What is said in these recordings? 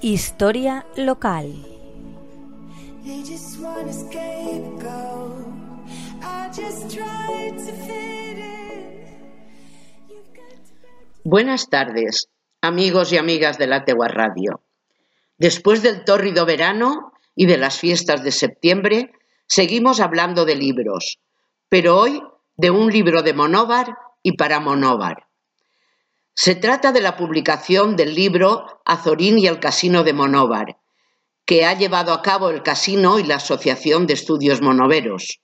Historia local. Buenas tardes, amigos y amigas de la Tegua Radio. Después del tórrido verano y de las fiestas de septiembre, seguimos hablando de libros, pero hoy de un libro de Monóvar y para Monóvar. Se trata de la publicación del libro Azorín y el Casino de Monóvar, que ha llevado a cabo el Casino y la Asociación de Estudios Monoveros.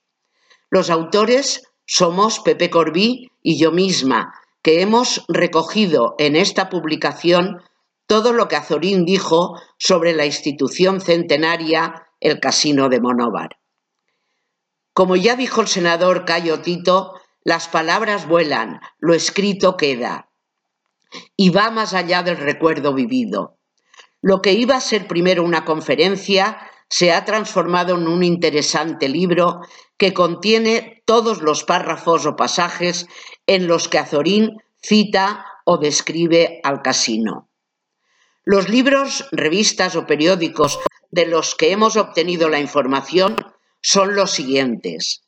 Los autores somos Pepe Corbí y yo misma, que hemos recogido en esta publicación todo lo que Azorín dijo sobre la institución centenaria el Casino de Monóvar. Como ya dijo el senador Cayo Tito, las palabras vuelan, lo escrito queda y va más allá del recuerdo vivido. Lo que iba a ser primero una conferencia se ha transformado en un interesante libro que contiene todos los párrafos o pasajes en los que Azorín cita o describe al casino. Los libros, revistas o periódicos de los que hemos obtenido la información son los siguientes.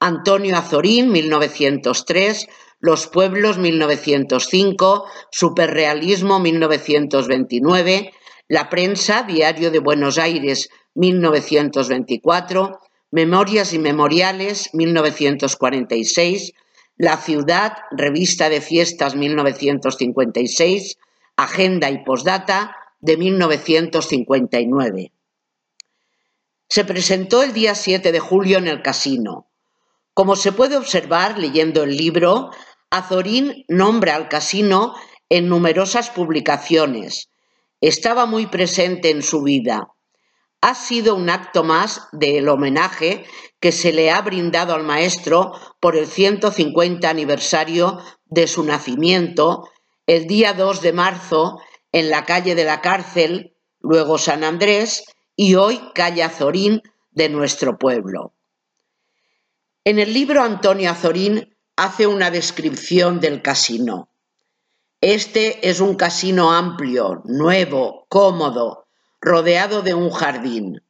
Antonio Azorín, 1903, los pueblos 1905, Superrealismo 1929, La prensa, Diario de Buenos Aires 1924, Memorias y Memoriales 1946, La Ciudad, Revista de Fiestas 1956, Agenda y Postdata de 1959. Se presentó el día 7 de julio en el casino. Como se puede observar leyendo el libro, Azorín nombra al casino en numerosas publicaciones. Estaba muy presente en su vida. Ha sido un acto más del homenaje que se le ha brindado al maestro por el 150 aniversario de su nacimiento, el día 2 de marzo, en la calle de la cárcel, luego San Andrés y hoy calle Azorín de nuestro pueblo. En el libro Antonio Azorín hace una descripción del casino. Este es un casino amplio, nuevo, cómodo, rodeado de un jardín.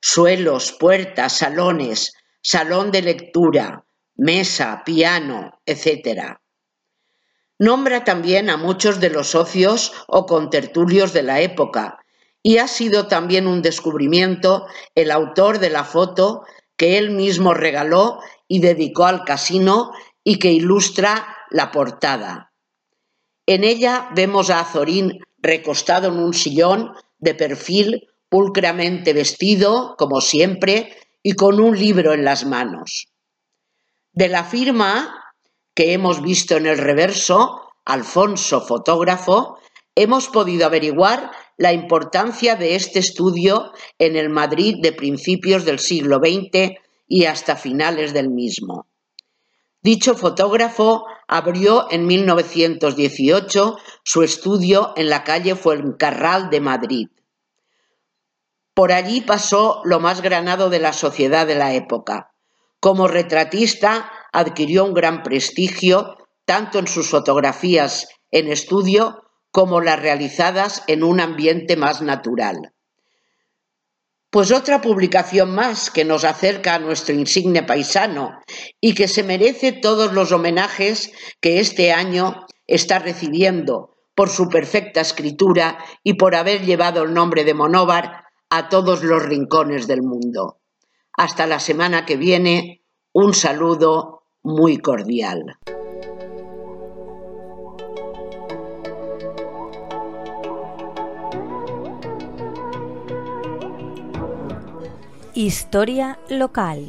Suelos, puertas, salones, salón de lectura, mesa, piano, etc. Nombra también a muchos de los socios o contertulios de la época y ha sido también un descubrimiento el autor de la foto que él mismo regaló y dedicó al casino y que ilustra la portada. En ella vemos a Azorín recostado en un sillón de perfil, pulcramente vestido, como siempre, y con un libro en las manos. De la firma que hemos visto en el reverso, Alfonso fotógrafo, hemos podido averiguar la importancia de este estudio en el Madrid de principios del siglo XX y hasta finales del mismo. Dicho fotógrafo abrió en 1918 su estudio en la calle Fuencarral de Madrid. Por allí pasó lo más granado de la sociedad de la época. Como retratista adquirió un gran prestigio tanto en sus fotografías en estudio como las realizadas en un ambiente más natural. Pues otra publicación más que nos acerca a nuestro insigne paisano y que se merece todos los homenajes que este año está recibiendo por su perfecta escritura y por haber llevado el nombre de Monóvar a todos los rincones del mundo. Hasta la semana que viene, un saludo muy cordial. Historia local.